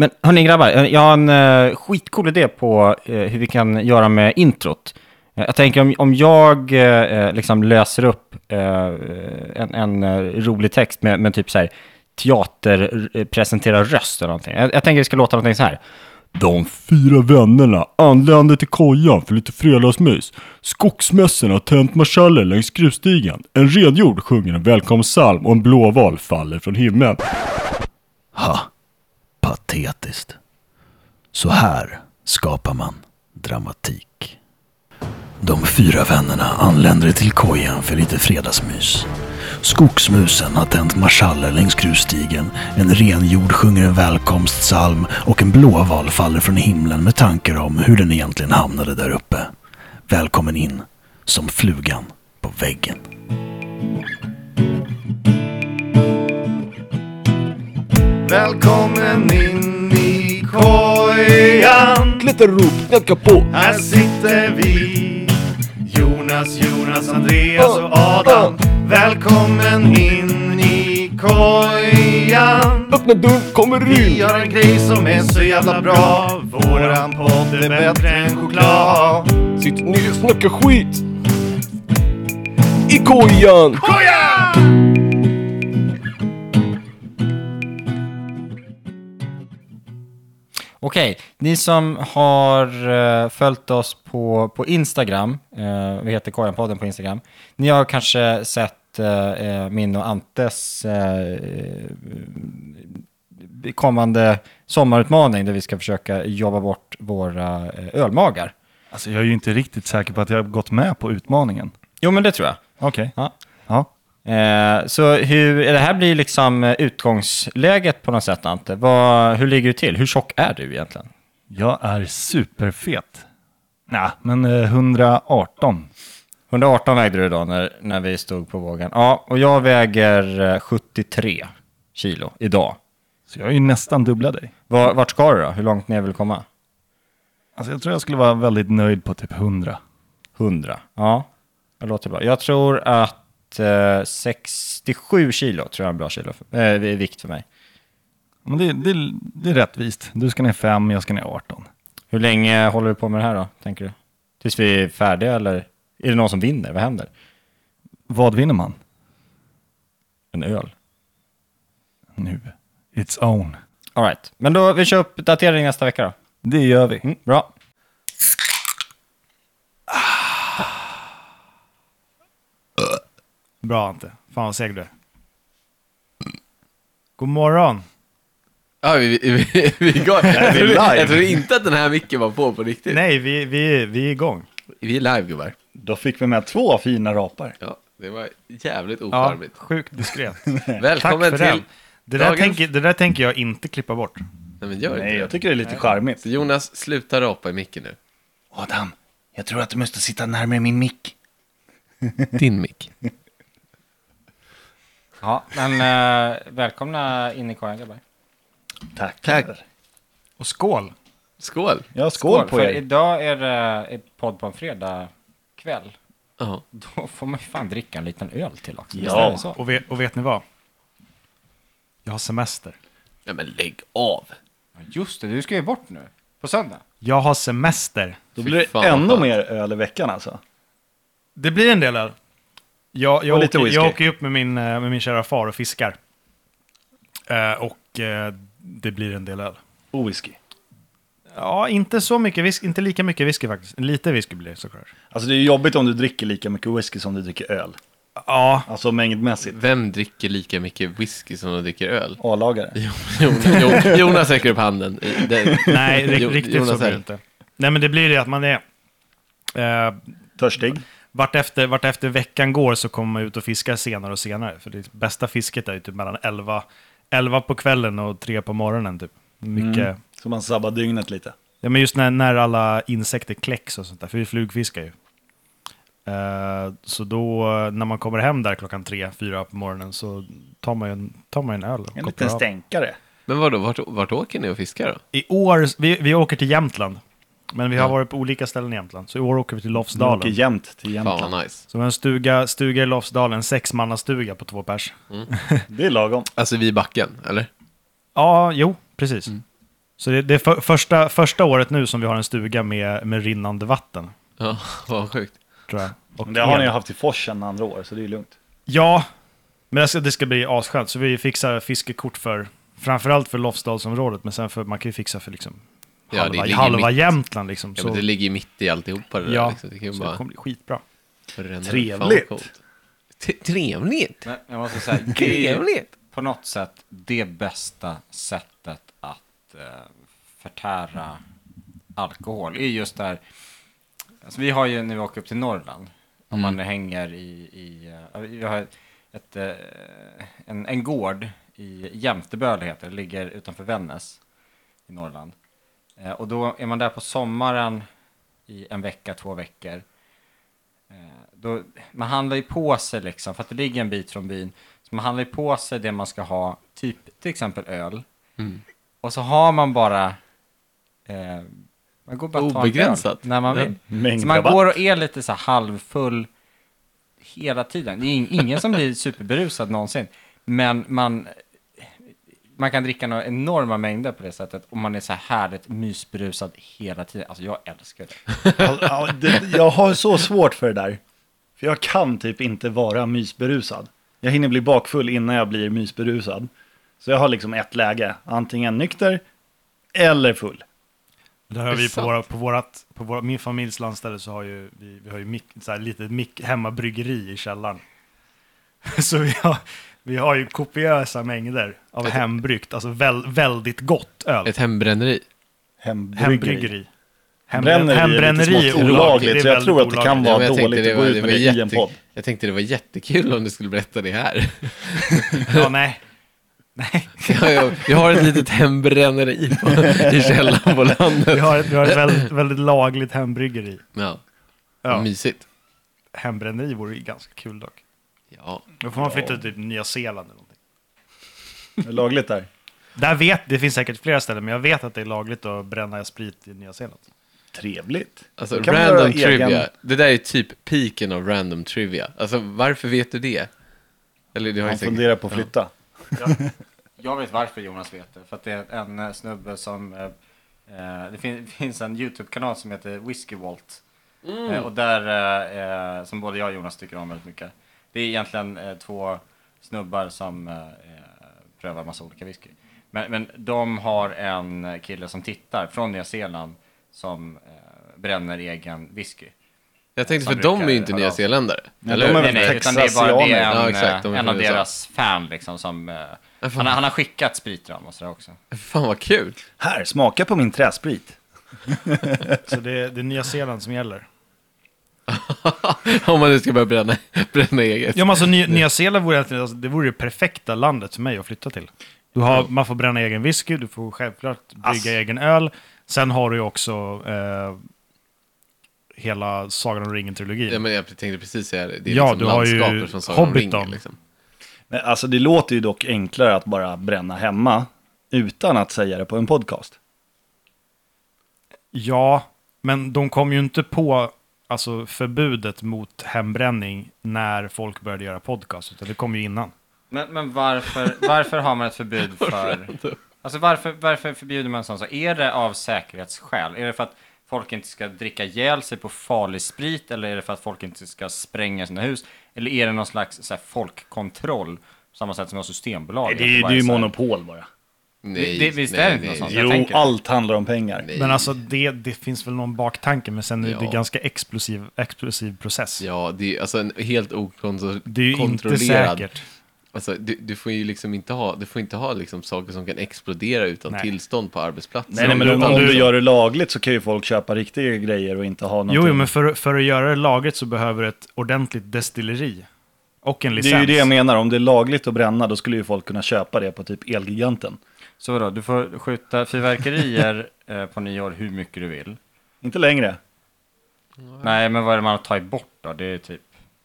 Men hörni grabbar, eh, jag har en uh, skitcool idé på uh, hur vi kan göra med introt. Uh, jag tänker om, om jag uh, liksom löser upp en, en rolig text med, med typ så här teater presenterar röst eller någonting. Jag, jag tänker det ska låta någonting så här. De fyra vännerna anlände till kojan för lite fredagsmys. Skogsmässorna har tänt marschaller längs grusstigen. En redjord sjunger en välkomstpsalm och en blåval faller från himlen. Ha, patetiskt. Så här skapar man dramatik. De fyra vännerna anländer till kojan för lite fredagsmys. Skogsmusen har tänt marschaller längs grusstigen. En renjord sjunger en välkomstsalm och en blåval faller från himlen med tankar om hur den egentligen hamnade där uppe. Välkommen in som flugan på väggen. Välkommen in i kojan. Klättra upp, knacka på. Här sitter vi. Jonas, Jonas, Andreas och Adam. Välkommen in i kojan. Öppna dörren, kommer Vi in. har en grej som är så jävla bra. Våran podd är bättre än choklad. Sitt ner, snacka skit. I kojan. Koja! Okej, ni som har uh, följt oss på, på Instagram, uh, vi heter Kojanpodden på Instagram, ni har kanske sett uh, min och Antes kommande sommarutmaning där vi ska försöka jobba bort våra ölmagar. Alltså jag är ju inte riktigt säker på att jag har gått med på utmaningen. Jo, men det tror jag. Okej. Ja. Ja. Eh, så hur, det här blir liksom utgångsläget på något sätt, Ante. Vad, hur ligger du till? Hur tjock är du egentligen? Jag är superfet. Nej, men eh, 118. 118 vägde du då när, när vi stod på vågen. Ja, och jag väger eh, 73 kilo idag. Så jag är ju nästan dubbla dig. Var, vart ska du då? Hur långt ner vill du komma? Alltså jag tror jag skulle vara väldigt nöjd på typ 100. 100. Ja, det låter bra. Jag tror att eh, 67 kilo tror jag är en bra kilo eh, vikt för mig. Men det, det, det är rättvist. Du ska ner 5, jag ska ner 18. Hur länge håller du på med det här då, tänker du? Tills vi är färdiga eller är det någon som vinner? Vad händer? Vad vinner man? En öl? Nu. It's own. All right. Men då, vi kör upp datering nästa vecka då. Det gör vi. Mm, bra. Bra Ante. Fan vad seg du är. God morgon. Ja, vi, vi, vi, vi går. Jag trodde, jag trodde inte att den här micken var på på riktigt. Nej, vi, vi, vi är igång. Vi är live gubbar. Då fick vi med två fina rapar. Ja, det var jävligt Ja, ocharmigt. sjukt diskret. Välkommen Tack för till... den. Det där, dagens- tänker, det där tänker jag inte klippa bort. Nej men gör inte Nej, det. jag tycker det är lite charmigt. Så Jonas, sluta rapa i micken nu. Adam, jag tror att du måste sitta närmare min mick. Din mick. Ja, men eh, välkomna in i kojan grabbar. Tack. Tack. Och skål. Skål. Ja, skål, på för er. idag är det ett podd på en fredag kväll. Ja. Då får man ju fan dricka en liten öl till också. Ja. Visst är det så? Och vet, och vet ni vad? Jag har semester. Nej men lägg av. Ja, Just det, du ska ju bort nu. På söndag. Jag har semester. Då Fy blir fan, det vad ännu skönt. mer öl i veckan alltså. Det blir en del öl. Jag, jag, Och lite åker, jag åker ju upp med min, eh, med min kära far och fiskar. Eh, och eh, det blir en del öl. Och whisky. Ja, inte så mycket whisky, inte lika mycket whisky faktiskt. Lite whisky blir det såklart. Alltså det är jobbigt om du dricker lika mycket whisky som du dricker öl. Ja, Alltså mängdmässigt. Vem dricker lika mycket whisky som de dricker öl? A-lagare. Jonas, räcker upp handen. Det- nej, riktigt Jonas så blir det inte. Nej, men det blir det att man är... Eh, Törstig. Vart, efter, vart efter veckan går så kommer man ut och fiskar senare och senare. För det bästa fisket är ju typ mellan 11, 11 på kvällen och 3 på morgonen. Typ. Mycket. Så man sabbar dygnet lite. Ja, men just när, när alla insekter kläcks och sånt där, för vi flugfiskar ju. Eh, så då, när man kommer hem där klockan tre, fyra på morgonen så tar man ju en, tar man en öl. och En liten av. stänkare. Men vadå, vart, vart åker ni och fiskar då? I år, vi, vi åker till Jämtland. Men vi har Ja. varit på olika ställen i Jämtland. Så i år åker vi till Du åker Lofsdalen. jämt till Fan Jämtland. vad nice. Så vi har en stuga, stuga i Lofsdalen, en sexmannastuga på två pers. Det är lagom. Alltså vid backen, eller? Ja, jo, precis. Så det, det är för, första, första året nu som vi har en stuga med, med rinnande vatten, Ja, vad sjukt. tror jag. Och Men det har ni ju haft i forsen andra år, så det är lugnt. Ja, men det ska, det ska bli asskönt. Så vi fixar fiskekort för, framförallt för Lofsdalsområdet, men sen för, man kan ju fixa för liksom Ja, det halva, ligger halva mitt- Jämtland liksom. Ja, så, men det ligger ju mitt i alltihopa det där. Ja, liksom. Det kan så det bara kommer bli skitbra. Trevligt. Trevligt! Men jag måste säga, det Trevligt! på något sätt det bästa sättet att eh, förtära alkohol. är just där, alltså vi har ju när vi åker upp till Norrland, om man hänger i, i eh, vi har ett, eh, en, en gård i Jämteböl heter det, ligger utanför Vännäs i Norrland. Eh, och då är man där på sommaren i en vecka, två veckor. Eh, då, man handlar ju på sig liksom, för att det ligger en bit från byn. Så man handlar ju på sig det man ska ha, typ till exempel öl. Mm. Och så har man bara... Eh, man går bara Obegränsat. när man vill. Så man går och är lite så halvfull hela tiden. Det är ing- ingen som blir superberusad någonsin. Men man, man kan dricka några enorma mängder på det sättet. Och man är så här härligt mysberusad hela tiden. Alltså jag älskar det. Ja, det, jag har så svårt för det där. För jag kan typ inte vara mysberusad. Jag hinner bli bakfull innan jag blir mysberusad. Så jag har liksom ett läge, antingen nykter eller full. Har Det är vi på, våra, på, vårat, på våra, min familjs landställe så har ju vi, vi har ju mik, så här litet mik, hemmabryggeri i källaren. så vi har, vi har ju kopiösa mängder av hembryggt, alltså väl, väldigt gott öl. Ett hembränneri. Hembryggeri. Hembryggeri. Hembränneri är lite är olagligt, är så jag tror att det kan olagligt. vara tänkte dåligt att gå var- ut med var det i en jätte- podd. Jag tänkte det var jättekul om du skulle berätta det här. Ja, nej. Nej, jag, jag, jag har ett litet hembränneri på, i källaren på vi landet. har ett, vi har ett väldigt, väldigt lagligt hembryggeri. Ja, Ja, mysigt. hembränneri vore ju ganska kul dock. Ja, Då får man flytta till typ Nya Zeeland eller någonting. Det är lagligt där. Där vet, det finns säkert flera ställen, men jag vet att det är lagligt att bränna sprit i Nya Zeeland. Trevligt. alltså Då kan man random göra trivia. egen- Det där är typ piken av random trivia. Alltså varför vet du det? Eller det har Man jag säkert... funderar på att flytta. Jag vet varför Jonas vet det. För att det är en eh, snubbe som... Eh, eh, det, fin- finns en YouTube-kanal som heter Whiskey Walt. Eh, och där, eh, eh, som både jag och Jonas tycker om väldigt mycket. Det är egentligen eh, två snubbar som eh, eh, prövar massa olika whisky. Men, men de har en kille som tittar från Nya Zeeland som eh, bränner egen whisky. Jag tänkte Som för de är ju inte höra nya av sig. zeeländare. Nej, eller de är väl Nej, nej, utan det är bara det är en, Ja, exakt, de är eh, en från av USA. deras fan liksom som... Eh, fan. han, har- han har skickat sprit till dem och sådär också. Fan vad kul. Här, smaka på min träsprit. Så det, det är Nya Zeeland som gäller. Om man nu ska börja bränna, bränna eget. Ja, men alltså Ny, Nya Zeeland vore, egentligen- alltså, det vore det perfekta landet för mig att flytta till. Du har, man får bränna egen whisky, du får självklart brygga Ass. egen öl. Sen har du ju också eh, hela Sagan om ringen-trilogin. Ja, men jag tänkte precis säga det. Det är Ja, liksom du har ju landskapet från Sagan om Hobbiton. ringen. Liksom. Men alltså det låter ju dock enklare att bara bränna hemma utan att säga det på en podcast. Ja, men de kom ju inte på alltså, förbudet mot hembränning när folk började göra podcast, utan det kom ju innan. Men, men varför, varför har man ett förbud för... Alltså varför, varför förbjuder man sånt? Så är det av säkerhetsskäl? Är det för att folk inte ska dricka ihjäl sig på farlig sprit? Eller är det för att folk inte ska spränga sina hus? Eller är det någon slags så här, folkkontroll? På samma sätt som vi har Systembolaget. Det är, det är ju monopol bara. Nej, Det- visst nej, är det nej, något sånt? Jo, tänker- allt handlar om pengar. Nej. Men alltså det, det finns väl någon baktanke, men sen är det Ja. ganska explosiv, explosiv process. Ja, det är alltså en helt okontrollerad. Det är ju inte säkert. Alltså, du, du får ju liksom inte ha, du får inte ha liksom saker som kan explodera utan Nej. tillstånd på arbetsplatsen. Nej, nej, men om, om du gör det lagligt så kan ju folk köpa riktiga grejer och inte ha någonting. Jo, jo, men för, för att göra det lagligt så behöver du ett ordentligt destilleri. Och en licens. det är ju det jag menar, om det är lagligt att bränna då skulle ju folk kunna köpa det på typ Elgiganten. Så vadå, du får skjuta fyrverkerier eh, på nyår hur mycket du vill. Inte längre. Nej, men vad är det man har tagit bort då? Det är typ...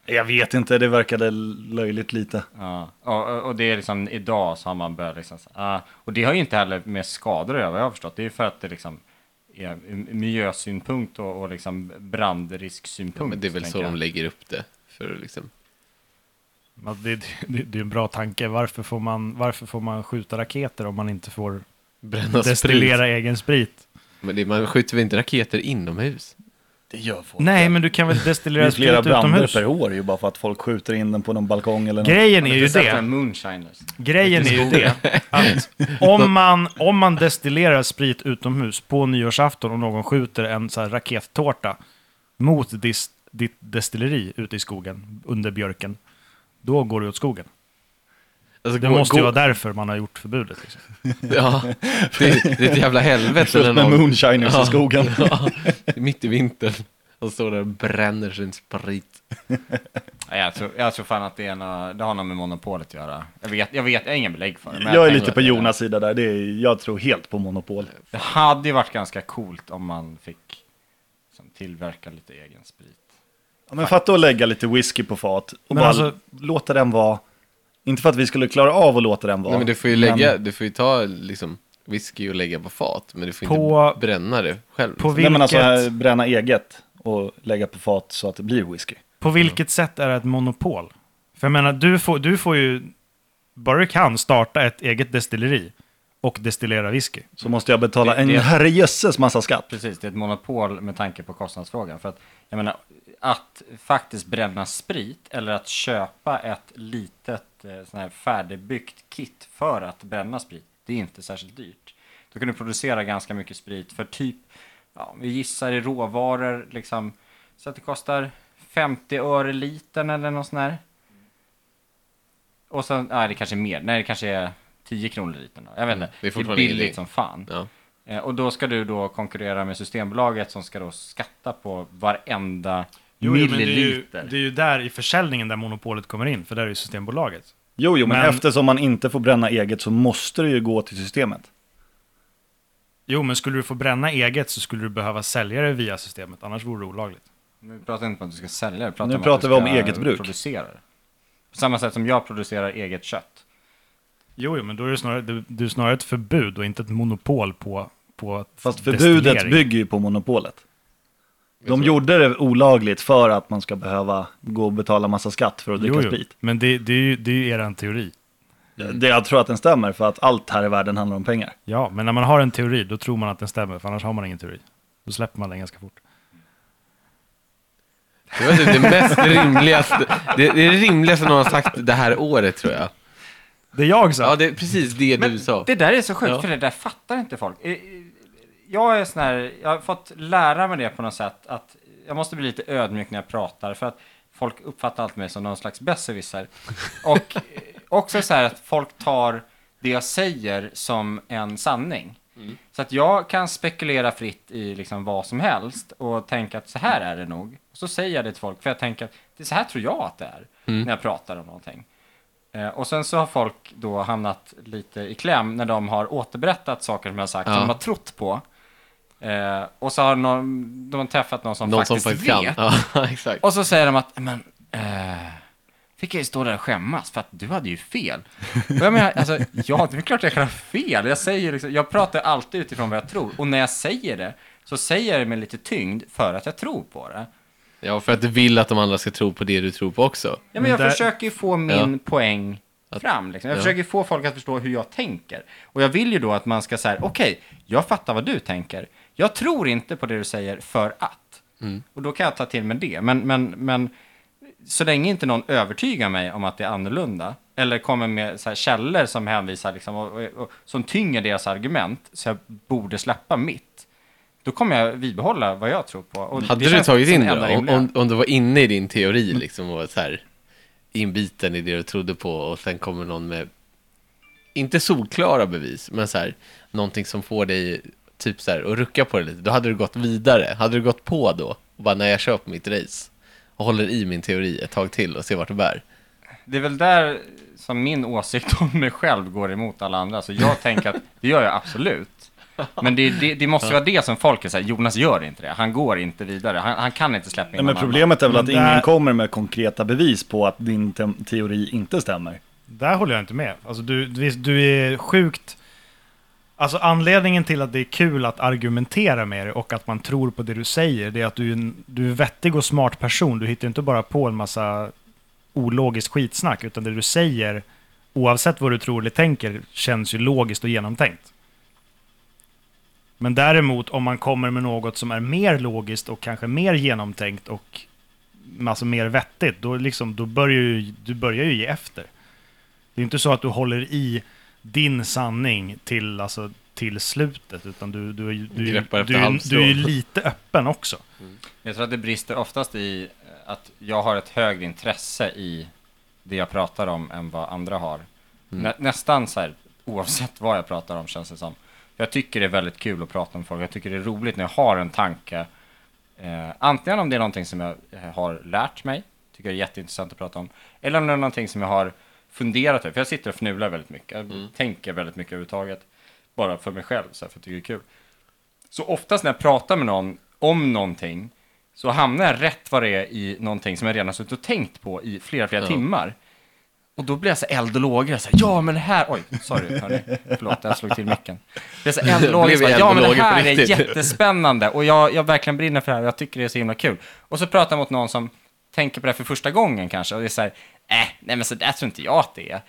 Jag vet inte, det verkade löjligt lite. Ja, och, och det är liksom idag så har man börjat liksom, så- ah, och det har ju inte heller med skador att göra vad jag har förstått. Det är ju för att det liksom är miljösynpunkt och, och liksom brandrisksynpunkt. Men det är väl så tänker de lägger upp det. För liksom. Ja, Det, det, det är en bra tanke. Varför får, man, varför får man skjuta raketer om man inte får Bränna destillera sprit. egen sprit. Men det, man skjuter väl inte raketer inomhus? Det gör folk. Nej, men du kan väl det destillera är flera sprit brander utomhus? per år ju bara för att folk skjuter in den på någon balkong eller något. Grejen är ju det. Moonshiners. Grejen är ju det. Att om man, om man destillerar sprit utomhus på nyårsafton och någon skjuter en så här rakettårta mot dis, ditt destilleri ute i skogen under björken. Då går det åt skogen. Alltså, Det gå- måste ju gå- vara därför man har gjort förbudet. Liksom. Ja, det, det är ett jävla helvete. När med någon- moonshiners i skogen. Ja, mitt i vintern. Och står där och bränner sin sprit. Ja, jag, tror, jag tror fan att det, är nå, det har något med monopolet att göra. Jag vet, jag vet, jag har ingen belägg för det. men Jag är lite på det- Jonas sida där. Det är, jag tror helt på monopol. Det hade ju varit ganska coolt om man fick liksom, tillverka lite egen sprit. Ja, men fatta att lägga lite whisky på fat och Men bara alltså- låta den vara. Inte för att vi skulle klara av att låta den vara. Nej, men du får ju lägga, du får ju ta liksom whisky och lägga på fat. Men du får På- inte bränna det själv. På Nej, vilket, men alltså här, bränna eget och lägga på fat så att det blir whisky. på vilket sätt är det ett monopol? För jag menar, du får, du får ju, bara du kan, starta ett eget destilleri och destillera whisky. Så måste jag betala Det- en herrejösses massa skatt. Precis, det är ett monopol med tanke på kostnadsfrågan. För att, jag menar, att faktiskt bränna sprit eller att köpa ett litet eh, sån här färdigbyggt kit för att bränna sprit, det är inte särskilt dyrt. Då kan du producera ganska mycket sprit för typ, ja, vi gissar i råvaror, liksom, så att det kostar 50 öre litern eller något sånt där. Och sen, nej det kanske är mer, nej det kanske är 10 kronor litern. då. Jag vet inte, Mm, det är det är, billigt idé. som fan. Ja. Eh, Och då ska du då konkurrera med Systembolaget som ska då skatta på varenda men det är, ju, det är ju där i försäljningen där monopolet kommer in, för där är ju Systembolaget. Jo, jo, men, Men- eftersom man inte får bränna eget så måste det ju gå till systemet. Jo, men skulle du få bränna eget så skulle du behöva sälja det via systemet, annars vore det olagligt. Nu pratar inte om att du ska sälja det, vi pratar Nu om pratar vi om eget bruk. producera. På samma sätt som jag producerar eget kött. Jo, jo men då är det snarare, det, det är snarare ett förbud och inte ett monopol på, på Fast förbudet bygger ju på monopolet. De gjorde det olagligt för att man ska behöva gå och betala massa skatt för att dricka Jo, jo, sprit. men det, det är ju det är ju eran teori. Det, jag tror att den stämmer för att allt här i världen handlar om pengar. Ja, men när man har en teori, då tror man att den stämmer, för annars har man ingen teori. Då släpper man den ganska fort. Det var typ det mest rimligaste. Det, det är det rimligaste någon har sagt det här året tror jag. Det jag sa. Ja, det är precis det du sa. Det där är så sjukt, Ja. för det där fattar inte folk. Eh, eh, Jag är sån här, jag har fått lära mig det på något sätt, att jag måste bli lite ödmjuk när jag pratar, för att folk uppfattar allt mig som någon slags besserwisser. Och också så här att folk tar det jag säger som en sanning. Så att jag kan spekulera fritt i liksom vad som helst och tänka att så här är det nog. Och så säger jag det till folk, för jag tänker att det är så här tror jag att det är, när jag pratar om någonting. Eh, och sen så har folk då hamnat lite i kläm när de har återberättat saker som jag har sagt, Ja. som de har trott på. Eh, och så har någon, de har träffat någon som Någon som faktiskt faktiskt vet. kan. Ja, exakt. Och så säger de att, men, eh, fick jag ju stå där och skämmas för att du hade ju fel. Och jag menar, alltså, ja, det är klart jag kan ha fel. Jag säger liksom, jag pratar alltid utifrån vad jag tror. Och när jag säger det, så säger jag det med lite tyngd för att jag tror på det. Ja, för att du vill att de andra ska tro på det du tror på också. Ja, men Men jag där- försöker ju få min poäng fram. Liksom. Jag ja. försöker få folk att förstå hur jag tänker. Och jag vill ju då att man ska säga, okej, jag fattar vad du tänker. Jag tror inte på det du säger för att. Mm. Och då kan jag ta till med det. Men, men, men så länge inte någon övertygar mig om att det är annorlunda, eller kommer med så här källor som hänvisar, liksom, och, och, och, som tynger deras argument, så jag borde släppa mitt, då kommer jag vidbehålla vad jag tror på. Och Hade du tagit in det då? Om, om, om du var inne i din teori liksom och var så här inbiten i det du trodde på och sen kommer någon med, inte solklara bevis, men så här, någonting som får dig typ så här att rucka på det lite. Då hade du gått vidare. Hade du gått på då och bara när jag kör på mitt race och håller i min teori ett tag till och ser vart det bär. Det är väl där som min åsikt om mig själv går emot alla andra. Så jag tänker att det gör jag absolut. Men det, det, det måste vara det som folk är såhär, Jonas gör inte det. Han går inte vidare. Han, han kan inte släppa in Nej, men problemet är väl att ingen kommer med konkreta bevis på att din te- teori inte stämmer. Där håller jag inte med. Alltså du, du, du är sjukt... Alltså anledningen till att det är kul att argumentera med dig och att man tror på det du säger, det är att du är en du är en vettig och smart person. Du hittar inte bara på en massa ologiskt skitsnack, utan det du säger, oavsett vad du tror eller tänker, känns ju logiskt och genomtänkt. Men däremot om man kommer med något som är mer logiskt och kanske mer genomtänkt och alltså mer vettigt, då, liksom, då börjar ju, du börjar ju ge efter. Det är inte så att du håller i din sanning till, alltså, till slutet, utan du, du, är- du, du, du, du, halmstrå. är ju lite öppen också. Jag tror att det brister oftast i att jag har ett högre intresse i det jag pratar om än vad andra har. Nä, nästan så här, oavsett vad jag pratar om känns det som. För jag tycker det är väldigt kul att prata med folk. Jag tycker det är roligt när jag har en tanke. Eh, antingen om det är någonting som jag eh, har lärt mig, tycker det är jätteintressant att prata om. Eller om det är någonting som jag har funderat över. För jag sitter och fnular väldigt mycket. Jag tänker väldigt mycket överhuvudtaget. Bara för mig själv, så här, för jag tycker det är kul. Så oftast när jag pratar med någon om någonting så hamnar jag rätt vad det är i någonting som jag redan suttit och tänkt på i flera, flera Ja. timmar. Och då blir jag så eld och lågor. Så här, ja, men det här... Oj, sorry, hörni. Förlåt, jag slog till micken. Det är så eld och lågor. Ja, men det här är riktigt." jättespännande. Och jag, jag verkligen brinner för det här och jag tycker det är så himla kul. Och så pratar jag mot någon som tänker på det här för första gången kanske. Och det är så här, äh, nej men så där tror inte jag att det är.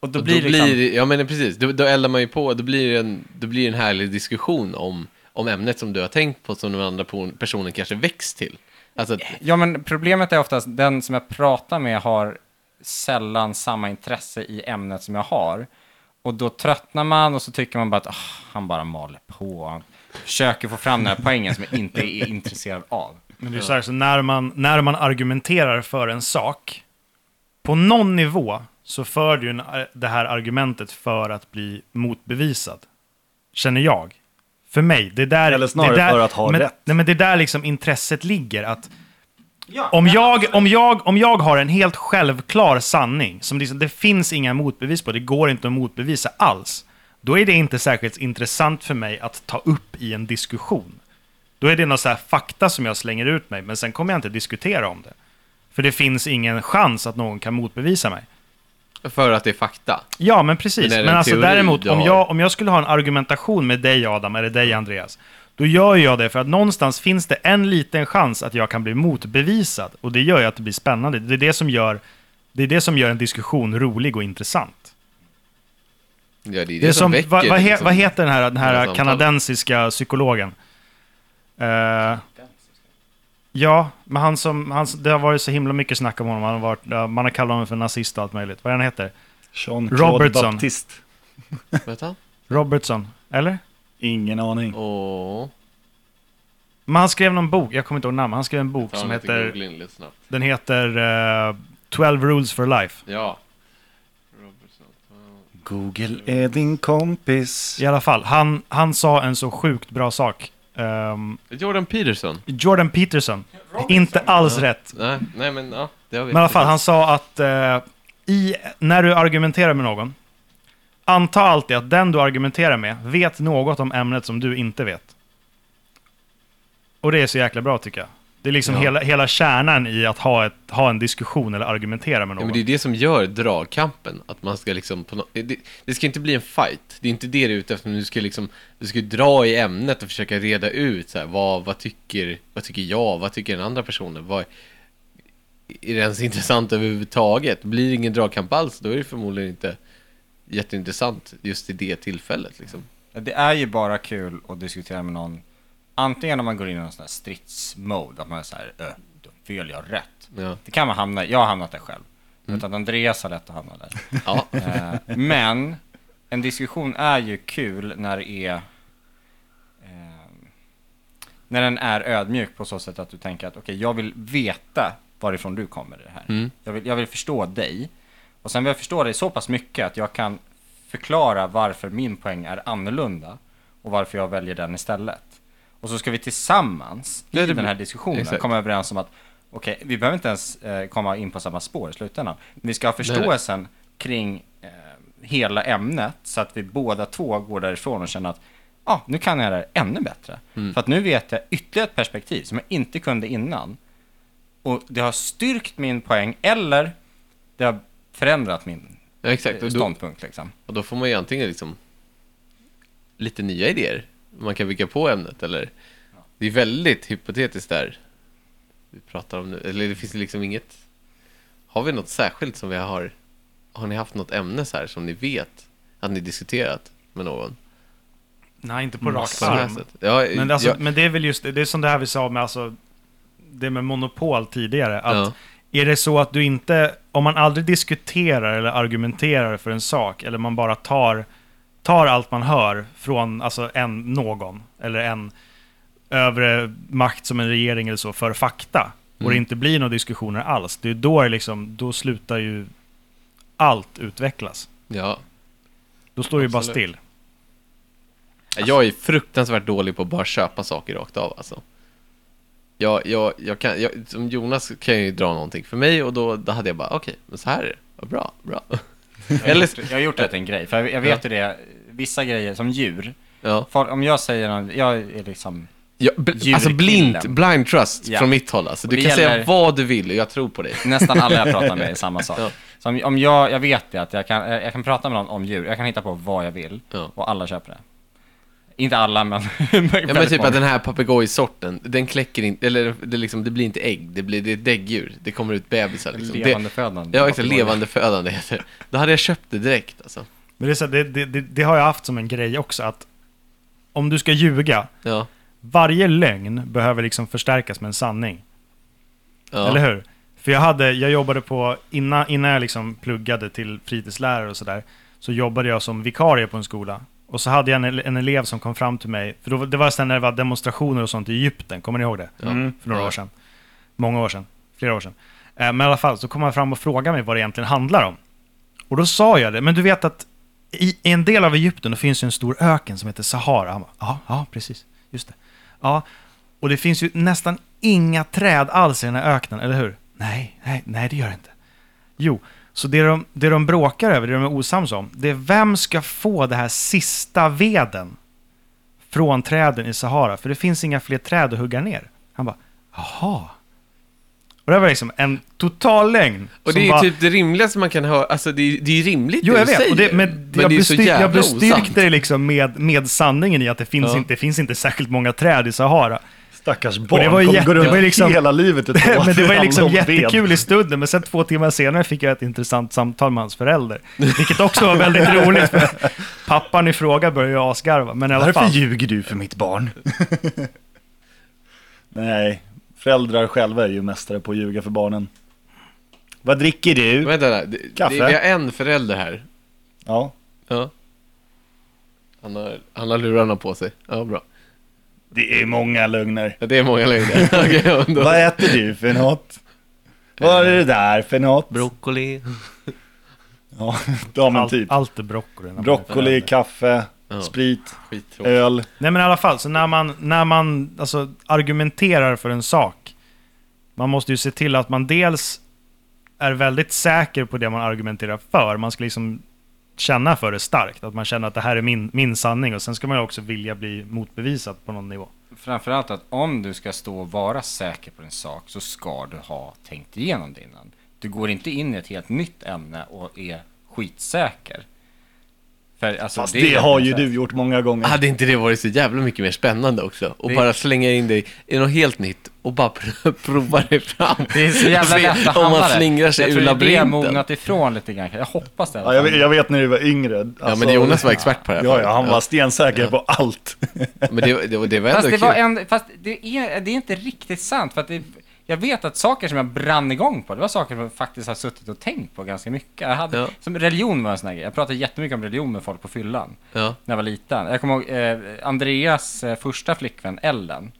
Och då Och blir då det liksom... blir, ja men precis, då, då eldar man ju på, då blir det en, då blir en härlig diskussion om, om ämnet som du har tänkt på som den andra personen kanske väcks till. Alltså, att- Ja, men problemet är oftast den som jag pratar med har sällan samma intresse i ämnet som jag har. Och då tröttnar man och så tycker man bara att ah, han bara maler på. Han försöker få fram den här poängen som jag inte är intresserad av. Men det är så här, så när man, när man argumenterar för en sak, på någon nivå så för du en, det här argumentet för att bli motbevisad. Känner jag. För mig. Det är där, Eller snarare där, för att ha men, rätt. Nej, men det är där liksom intresset ligger. Att om, jag, om, jag, om jag har en helt självklar sanning, som liksom, det finns inga motbevis på, det går inte att motbevisa alls, då är det inte särskilt intressant för mig att ta upp i en diskussion. Då är det någon så här fakta som jag slänger ut mig, men sen kommer jag inte diskutera om det. För det finns ingen chans att någon kan motbevisa mig. för att det är fakta. Ja, men precis. Men Men, en alltså däremot, om jag, om jag skulle ha en argumentation med dig Adam, eller dig Andreas, då gör jag det för att någonstans finns det en liten chans att jag kan bli motbevisad. Och det gör ju att det blir spännande. Det är det som gör, det är det som gör en diskussion rolig och intressant. Ja, det är det, Det är som, som, väcker. vad, vad, he, liksom. vad heter den här, den här kanadensiska psykologen? Eh, ja, men han som, han, det har varit så himla mycket snack om honom. Han har varit, man har kallat honom för nazist och allt möjligt. Vad är han heter? Jean-Claude Robertson. Vet du? Robertson, eller? Ingen aning. Åh, Men han skrev någon bok, jag kommer inte ihåg namn, han skrev en bok som heter, den heter eh, 12 Rules for Life. Ja. Robertson. Google är din kompis. I alla fall, han, han sa en så sjukt bra sak. Ehm, Jordan Peterson. Jordan Peterson, inte alls rätt. Nej, nej men ja, det har vi. Men i alla fall, han sa att eh, i, när du argumenterar med någon, anta alltid att den du argumenterar med vet något om ämnet som du inte vet. Och det är så jäkla bra tycker jag. Det är liksom Ja. hela, hela kärnan i att ha, ett, ha en diskussion eller argumentera med Ja, någon. men det är det som gör dragkampen, att man ska liksom på nå- det, det ska inte bli en fight, det är inte det du är ute efter, du ska liksom, du ska dra i ämnet och försöka reda ut så här, vad, vad tycker, vad tycker jag, vad tycker den andra personen, vad, är det ens intressant överhuvudtaget? Blir det ingen dragkamp alls, då är det förmodligen inte jätteintressant just i det tillfället liksom. Det är ju bara kul att diskutera med någon, antingen om man går in i någon sån här stridsmode, att man är så här, då fel jag rätt. Ja, Det kan man hamna i, jag har hamnat där själv. Vet att Andreas har lätt att hamna där. ja. Eh, men en diskussion är ju kul när det är eh, när den är ödmjuk på så sätt att du tänker att okej, jag vill veta varifrån du kommer i det här. Mm. Jag, vill, jag vill förstå dig. Och sen vill jag förstå dig så pass mycket att jag kan förklara varför min poäng är annorlunda och varför jag väljer den istället. Och så ska vi tillsammans i Ja, det den här diskussionen exakt. komma överens om att okej, vi behöver inte ens eh, komma in på samma spår i slutändan. Men vi ska ha nej. förståelsen kring eh, hela ämnet så att vi båda två går därifrån och känner att ja, ah, nu kan jag det här ännu bättre. Mm. För att nu vet jag ytterligare ett perspektiv som jag inte kunde innan. Och det har styrkt min poäng eller det har förändrat min ja exakt. eh, ståndpunkt liksom. och då får man ju antingen liksom lite nya idéer man kan bygga på ämnet eller det är väldigt hypotetiskt där vi pratar om nu, eller det finns liksom inget har vi något särskilt som vi har har ni haft något ämne så här som ni vet att ni diskuterat med någon? Nej, inte på rak på det här arm. Ja, Men, alltså, ja, men det är väl just det, det är som det här vi sa med alltså, det med monopol tidigare. Att ja. Är det så att du inte, om man aldrig diskuterar eller argumenterar för en sak, eller man bara tar, tar allt man hör från alltså en, någon, eller en övre makt som en regering eller så, för fakta, och det Mm. inte blir några diskussioner alls, det är då det liksom, då slutar ju allt utvecklas. ja. Då står det ju bara still. Jag är fruktansvärt dålig på att bara köpa saker rakt av alltså. Jag, jag, jag kan, jag, som Jonas kan jag ju dra någonting för mig och då, då hade jag bara okej, men så här är det. Bra, bra. Jag har, Eller, gjort, jag har gjort det till en grej, för jag, vet ju det, vissa grejer som djur. ja. Folk, om jag säger någon, jag är liksom, Ja, bl- alltså blind, blind trust Ja. från mitt håll alltså. Du det kan säga gäller- vad du vill och jag tror på dig. nästan alla jag pratar med är samma sak. Ja. Så om, om jag, jag vet det att jag kan, jag kan prata med någon om djur, jag kan hitta på vad jag vill, Ja. och alla köper det. Inte alla, men Ja men typ att den här papegojsorten, den kläcker inte, eller det, liksom, det blir inte ägg, det blir det är ett däggdjur, det kommer ut bebisar liksom. Det, Levande födande. ja exakt, levande födande heter det. Då hade jag köpt det direkt alltså. Men det, är så, här, det, det, det, det har jag haft som en grej också, att om du ska ljuga, Ja. varje lögn behöver liksom förstärkas med en sanning. ja. Eller hur? För jag, hade, jag jobbade på, innan, innan jag liksom pluggade till fritidslärare och sådär, så jobbade jag som vikarie på en skola. Och så hade jag en, en elev som kom fram till mig, för då, det var sen när det var demonstrationer och sånt i Egypten, kommer ni ihåg det? Mm. För några år sedan. Många år sedan. Flera år sedan. Eh, men i alla fall, så kom han fram och frågade mig vad det egentligen handlar om. Och då sa jag det, men du vet att i, en del av Egypten finns ju en stor öken som heter Sahara. Han bara, ja, ja, precis. Just det. Ja, och det finns ju nästan inga träd alls i den här öknen, eller hur? Nej, nej, nej, det gör det inte. Jo, så det de, det de bråkar över, det de är osams om, det är vem ska få det här sista veden från träden i Sahara? För det finns inga fler träd att hugga ner. Han bara, jaha. Och det var liksom en total lögn. Och det är var- typ det rimligaste man kan höra, alltså det är, det är rimligt Jo, det jag du vet. säger. Det, men jag, det bestyr, jag bestyrkte det liksom med, med sanningen i att det finns, Ja. inte, det finns inte särskilt många träd i Sahara. Stackars barn, det var ju jätte- runt liksom- hela livet och tro att men det var ju liksom jättekul i stunden, men sen två timmar senare fick jag ett intressant samtal med hans förälder. Vilket också var väldigt roligt, för pappan i fråga började ju asgarva. Men i alla Varför fall. ljuger du för mitt barn? Nej, föräldrar själva är ju mästare på att ljuga för barnen. Vad dricker du? Vänta, det, Kaffe? det, vi har en förälder här. Ja, Ja. Han har, han har lurarna på sig. Ja, bra. Det är många lögner. Ja, det är många lögner. Ja, då. Vad äter du för något? Vad är det där för något? Broccoli. Ja, ja men Allt, typ. allt är broccoli. Broccoli, kaffe, Ja. sprit, Skittråkigt. öl. Nej men i alla fall, så när man, när man alltså, argumenterar för en sak, man måste ju se till att man dels är väldigt säker på det man argumenterar för. Man ska liksom känna för det starkt, att man känner att det här är min, min sanning och sen ska man ju också vilja bli motbevisad på någon nivå. Framförallt att om du ska stå och vara säker på en sak så ska du ha tänkt igenom det innan. Du går inte in i ett helt nytt ämne och är skitsäker. För, alltså, Fast är det har ju du gjort många gånger. Hade inte det varit så jävla mycket mer spännande också? Och Det- bara slänga in dig i något helt nytt och bara pr- prova dig fram. Det är så jävla lätt att Om man slingrar sig Jag ur tror det är det jag labyrinten. mognat ifrån lite grann. Jag hoppas det. Ja, jag, jag vet när du var yngre. Alltså, Ja, men Jonas var expert på det här. Ja, ja, han var stensäker på allt. Men det, det, det var ändå Fast, det, kul. var en, fast det, är, det är inte riktigt sant. För att det, jag vet att saker som jag brann igång på, det var saker som jag faktiskt har suttit och tänkt på ganska mycket. Jag hade, Ja. Som religion var en sån här grej. Jag pratade jättemycket om religion med folk på fyllan. Ja. När jag var liten. Jag kommer ihåg eh, Andreas eh, första flickvän, Ellen.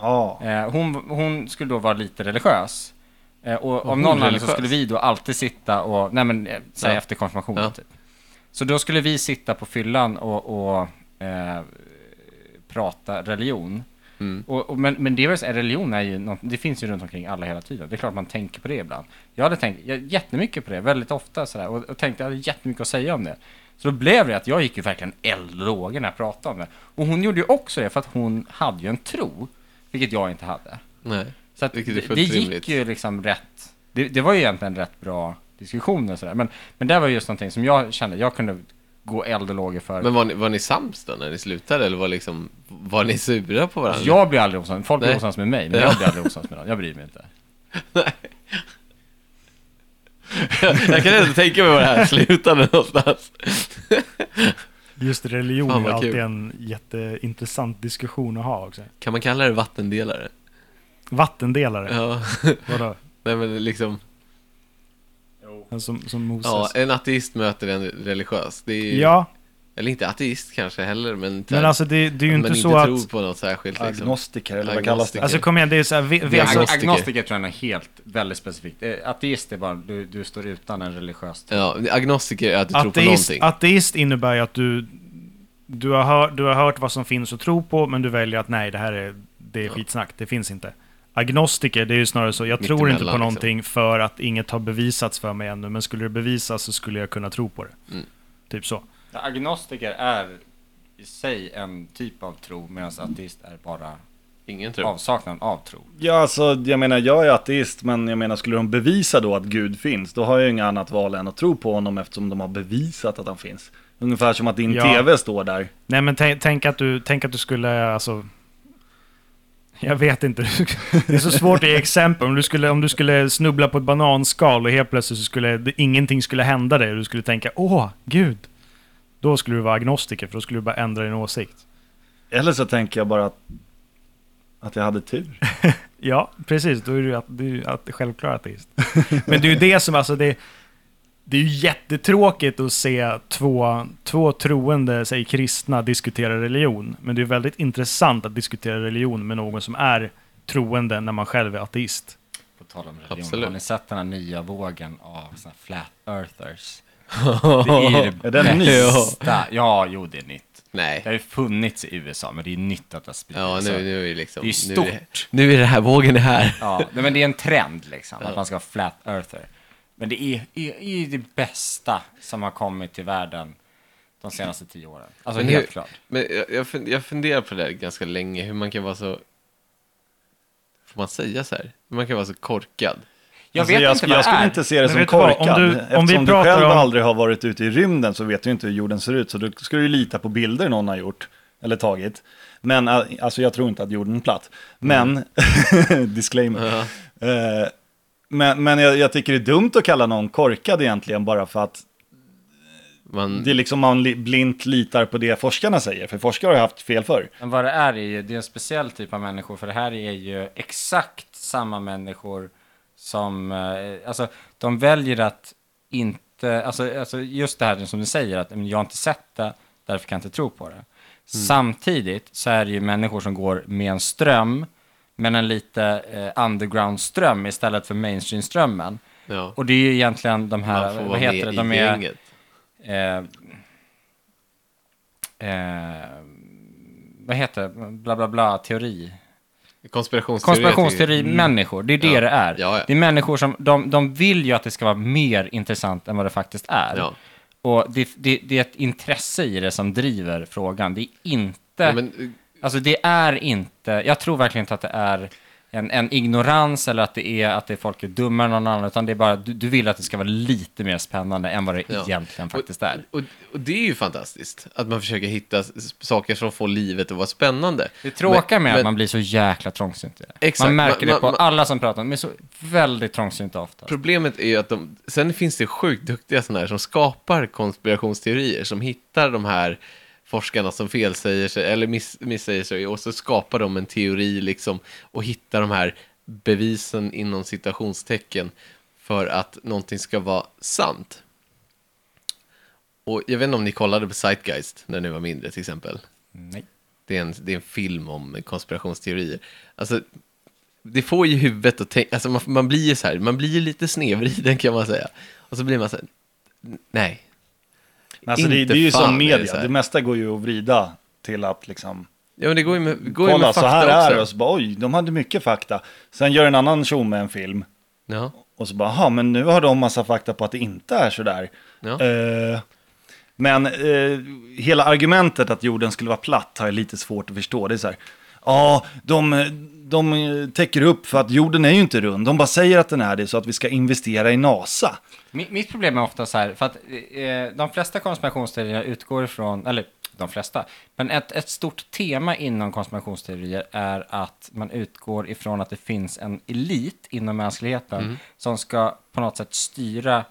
Ja. Eh, hon, hon skulle då vara lite religiös. Eh, och hon någon anledning så skulle vi då alltid sitta och, nej men, eh, säg Ja. efter konfirmationen Ja. typ. Så då skulle vi sitta på fyllan och, och eh, prata religion. Mm. Och, och, men, men det är religion är ju något, det finns ju runt omkring alla hela tiden. Det är klart man tänker på det ibland. Jag hade tänkt jag, jättemycket på det, väldigt ofta sådär. Och, och tänkte jag hade jättemycket att säga om det. Så då blev det att jag gick ju verkligen eld och lågor när jag pratade om det. Och hon gjorde ju också det för att hon hade ju en tro, vilket jag inte hade. Nej. Så att Vilket är det, fullt det gick rimligt. ju liksom rätt, det, det var ju egentligen rätt bra diskussioner och sådär. Men, men det var just någonting som jag kände, jag kunde gå eld och lågor för. Men var ni, var ni sams då när ni slutade? Eller var, liksom, var ni sura på varandra? Jag blir aldrig osams, folk blir Nej. osams med mig, men Ja. jag blir aldrig osams med någon. Jag bryr mig inte. jag kan inte tänka mig var det här slutade någonstans. Just religion Fan, är alltid kul. en jätteintressant diskussion att ha också. Kan man kalla det vattendelare? Vattendelare, Ja, vadå? nej men liksom, Som, som Moses. ja, en ateist möter en religiös. Det är, Ja, Eller inte ateist kanske heller, men, men alltså det, det är ju att man inte inte så tror att... på något särskilt liksom. Agnostiker eller vad Agnostiker. kallas det? Alltså kom igen, det är så här, vi, vi, alltså, agnostiker. Agnostiker tror jag är helt, väldigt specifikt. Eh, Ateist är bara, du, du står utan en religiös tro. Ja, agnostiker är att du tror på ateist, någonting. ateist innebär ju att du, du, har hört, du har hört vad som finns att tro på, men du väljer att nej, det här är, det är skitsnack, det finns inte. Agnostiker, det är ju snarare så, jag Mitt tror inte emellan, på liksom. någonting för att inget har bevisats för mig ännu, men skulle det bevisas så skulle jag kunna tro på det. Mm. Typ så. Ja, Agnostiker är i sig en typ av tro, medan ateist är bara Ingen tror. avsaknaden av tro. Ja, alltså jag menar, jag är ateist, men jag menar, skulle de bevisa då att Gud finns, då har jag ju inget annat val än att tro på honom eftersom de har bevisat att han finns. Ungefär som att din Ja. tv står där. Nej men tänk, tänk, att du, tänk att du skulle, alltså... Jag vet inte. Det är så svårt att ge exempel. Om du skulle, om du skulle snubbla på ett bananskal och helt plötsligt så skulle ingenting skulle hända dig. Du skulle tänka åh, gud. Då skulle du vara agnostiker, för då skulle du bara ändra din åsikt. Eller så tänker jag bara att, att jag hade tur. Ja, precis. Då är du, att, du att, självklar ateist. Men det är ju det som, alltså det... Det är ju jättetråkigt att se två, två troende, säg kristna, diskutera religion. Men det är väldigt intressant att diskutera religion med någon som är troende när man själv är ateist. På tal om religion. Absolut. Har ni sett den här nya vågen av såna flat earthers? Det är ju det den bästa. Ja, jo det är nytt. Nej. Det har ju funnits i USA, men det är nytt att det har spridits. Ja, Så- nu, nu är det liksom... Det är ju nu är stort. Nu är det här, vågen är här. Ja, men det är en trend liksom, att man ska vara flat earther. Men det är, är, är det bästa som har kommit till världen de senaste tio åren. Alltså Men helt hur- klart. Men jag, jag, fun- jag funderar på det där ganska länge, hur man kan vara så... Får man säga så här? Hur man kan vara så korkad. Jag Alltså, vet jag, inte sk- vad jag det skulle inte se det Men som du vad? Om korkad. du- om Eftersom vi du pratar själv om- aldrig har varit ute i rymden så vet du inte hur jorden ser ut. Så du ska ju lita på bilder någon har gjort eller tagit. Men ä, alltså jag tror inte att jorden är platt. Men, disclaimer. Ja. Eh, men men jag, jag tycker det är dumt att kalla någon korkad egentligen bara för att Man, det är liksom man li, blint litar på det forskarna säger. För forskare har haft fel förr. Men vad det är är ju, det är en speciell typ av människor, för det här är ju exakt samma människor som, eh, alltså de väljer att inte, alltså, alltså just det här som du säger, att men, jag har inte sett det, därför kan jag inte tro på det. Samtidigt så är det ju människor som går med en ström, men en lite eh, underground-ström istället för mainstream-strömmen. ja, Och det är ju egentligen de här, vad heter det, de är... Eh, eh, vad heter det? Bla bla bla teori. Konspirationsteoretiker. Konspirationsteori-människor, det är det Ja. det är. Ja. Det är människor som, de, de vill ju att det ska vara mer intressant än vad det faktiskt är. Och det, det, det är ett intresse i det som driver frågan. Det är inte, men, alltså det är inte, jag tror verkligen inte att det är en, en ignorans eller att det är att det är folk är dummare än någon annan, utan det är bara, du, du vill att det ska vara lite mer spännande än vad det Ja. egentligen faktiskt är. och, och det är ju fantastiskt, att man försöker hitta saker som får livet att vara spännande. Det tråkiga med men- att man blir så jäkla trångsynt. Exakt, Man märker man- det på man- alla som pratar, de är så väldigt trångsynta ofta. Problemet är ju att de, sen finns det sjukt duktiga sådana här som skapar konspirationsteorier, som hittar de här forskarna som felsäger sig, eller miss, missäger sig, och så skapar de en teori liksom, och hittar de här bevisen inom citationstecken för att någonting ska vara sant. Och jag vet inte om ni kollade på Zeitgeist när ni var mindre till exempel. Nej. Det är en, det är en film om konspirationsteorier. Alltså, det får ju huvudet att tänka, alltså man, man blir ju så här, man blir ju lite snedvriden kan man säga. Och så blir man så här, nej. Men alltså det, Inte det är ju som det media, så här. det mesta går ju att vrida till att liksom Ja men det går ju med, går ju kolla med så fakta här är det också. och så bara oj, de hade mycket fakta. Sen gör en annan tjomme en film Ja, och så bara, aha, men nu har de massa fakta på att det inte är så där. ja. Eh, men eh, hela argumentet att jorden skulle vara platt har jag lite svårt att förstå. Det är så här, ja, de, de täcker upp för att jorden är ju inte rund. De bara säger att den är det så att vi ska investera i NASA. Mitt, problem är ofta så här, för att eh, de flesta konspirationsteorier utgår ifrån, eller de flesta, men ett, ett stort tema inom konspirationsteorier är att man utgår ifrån att det finns en elit inom mänskligheten som ska på något sätt styra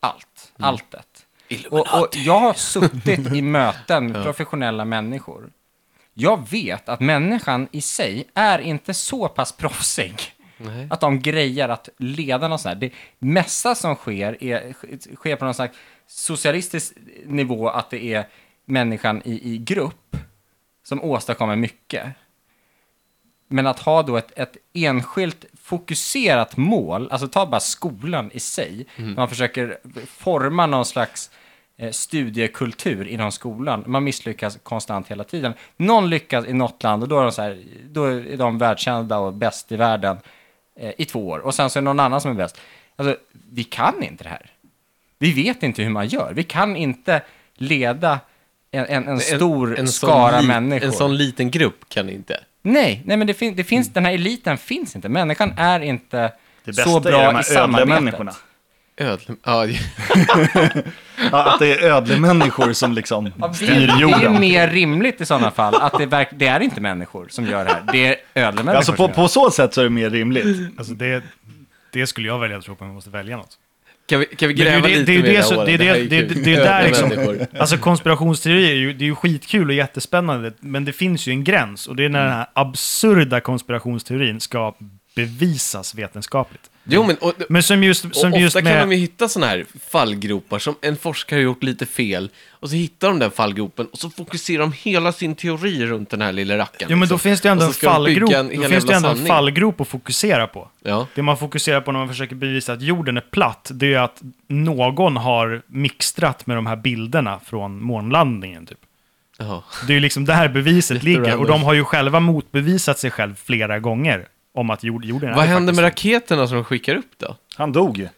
allt, alltet. Och, och jag har suttit i möten med professionella människor. Jag vet att människan i sig är inte så pass proffsig Nej. att de grejer att leda något sånt här. Det mesta som sker är, sker på någon slags socialistisk nivå, att det är människan i, i grupp som åstadkommer mycket. Men att ha då ett, ett enskilt fokuserat mål, alltså ta bara skolan i sig, Mm. man försöker forma någon slags studiekultur inom skolan. Man misslyckas konstant hela tiden. Någon lyckas i något land och då är de, så här, då är de världskända och bäst i världen eh, i två år. Och sen så är det någon annan som är bäst. Alltså, vi kan inte det här. Vi vet inte hur man gör. Vi kan inte leda en, en, en stor sån skara li- människor. En sån liten grupp kan inte. Nej, nej men det, fin- det finns, den här eliten finns inte. Människan är inte Det bästa så är bra de i här samarbetet. ödlemänniskorna. Ödle... Ja, Ja, att det är ödlemänniskor som liksom Ja, styr det är jorden. mer rimligt i sådana fall att det, verk, det är inte människor som gör det här. Det är ödlemänniskor Alltså på, på så sätt så är det mer rimligt. Alltså det, det skulle jag välja att tro på jag måste välja något. kan vi, kan vi gräva ju det- lite ju mer det är är där liksom-. Alltså konspirationsteorier är ju, det är ju skitkul och jättespännande, men det finns ju en gräns. Och det är när den här absurda konspirationsteorin ska bevisas vetenskapligt. Jo, men, och, Men som just, som och just ofta med... kan de ju hitta sådana här fallgropar som en forskare har gjort lite fel och så hittar de den fallgropen och så fokuserar de hela sin teori runt den här lilla rackaren. Jo, men då liksom. finns det ändå en fallgrop, en då finns det ändå en fallgrop att fokusera på. Ja. Det man fokuserar på när man försöker bevisa att jorden är platt, det är att någon har mixtrat med de här bilderna från månlandningen. Typ. Ja. Det är ju liksom där beviset ligger. Och de har ju själva motbevisat sig själv flera gånger om att jord, jorden Vad är hände med raketerna som de skickar upp då? Han dog ju.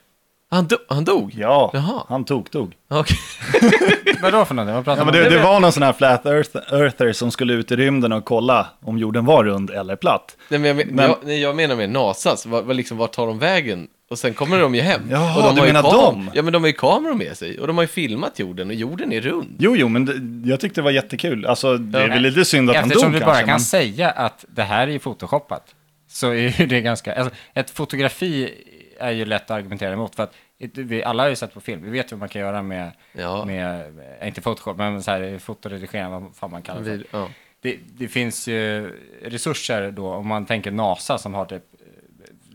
Han, do han dog? Ja, Jaha. han tog dog. Okej. Vadå för någonting? Vad pratar Ja, men det, om? det var någon sån här flat earth, earther som skulle ut i rymden och kolla om jorden var rund eller platt. Nej, men jag, men... Men- jag, nej, jag menar med NASAs. Vad, vad liksom, vart tar de vägen? Och sen kommer de ju hem. Jaha, och de du har ju menar dem? Ja, men de har ju kameror med sig. Och de har ju filmat jorden och jorden är rund. Jo, jo, men det, jag tyckte det var jättekul. Alltså, det är Ja. väl lite synd att han Eftersom dog du bara kanske. kan men- säga att det här är ju photoshoppat, så är ju det ganska... Alltså, ett fotografi är ju lätt att argumentera emot, för att vi alla har ju sett på film, vi vet vad man kan göra med, Ja. med eh, inte photoshop, men så här, fotoredigering, vad fan man kallar det för. Ja. det, det finns ju resurser då, om man tänker NASA som har typ eh,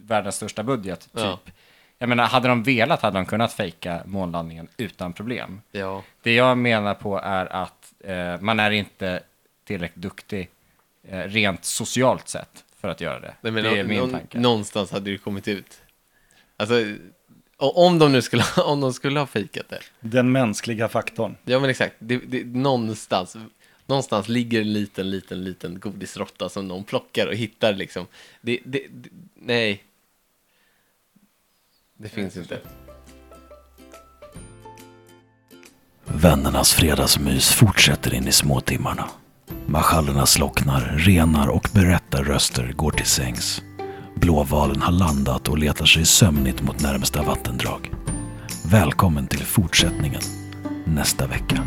världens största budget, typ. Ja. Jag menar, hade de velat hade de kunnat fejka månlandningen utan problem. ja. Det jag menar på är att eh, man är inte tillräckligt duktig eh, rent socialt sett för att göra det. Nej, men det är nå- min nå- tanke. Någonstans hade det kommit ut. Alltså, o- om de nu skulle, om de skulle ha fejkat det. Den mänskliga faktorn. Ja, men exakt. Det, det, någonstans, någonstans ligger en liten, liten, liten godisrotta som någon plockar och hittar liksom. Det, det, det, nej. Det finns inte. Vännernas fredagsmys fortsätter in i småtimmarna. Marschallerna slocknar, renar och berättarröster går till sängs. Blåvalen har landat och letar sig sömnigt mot närmsta vattendrag. Välkommen till fortsättningen nästa vecka.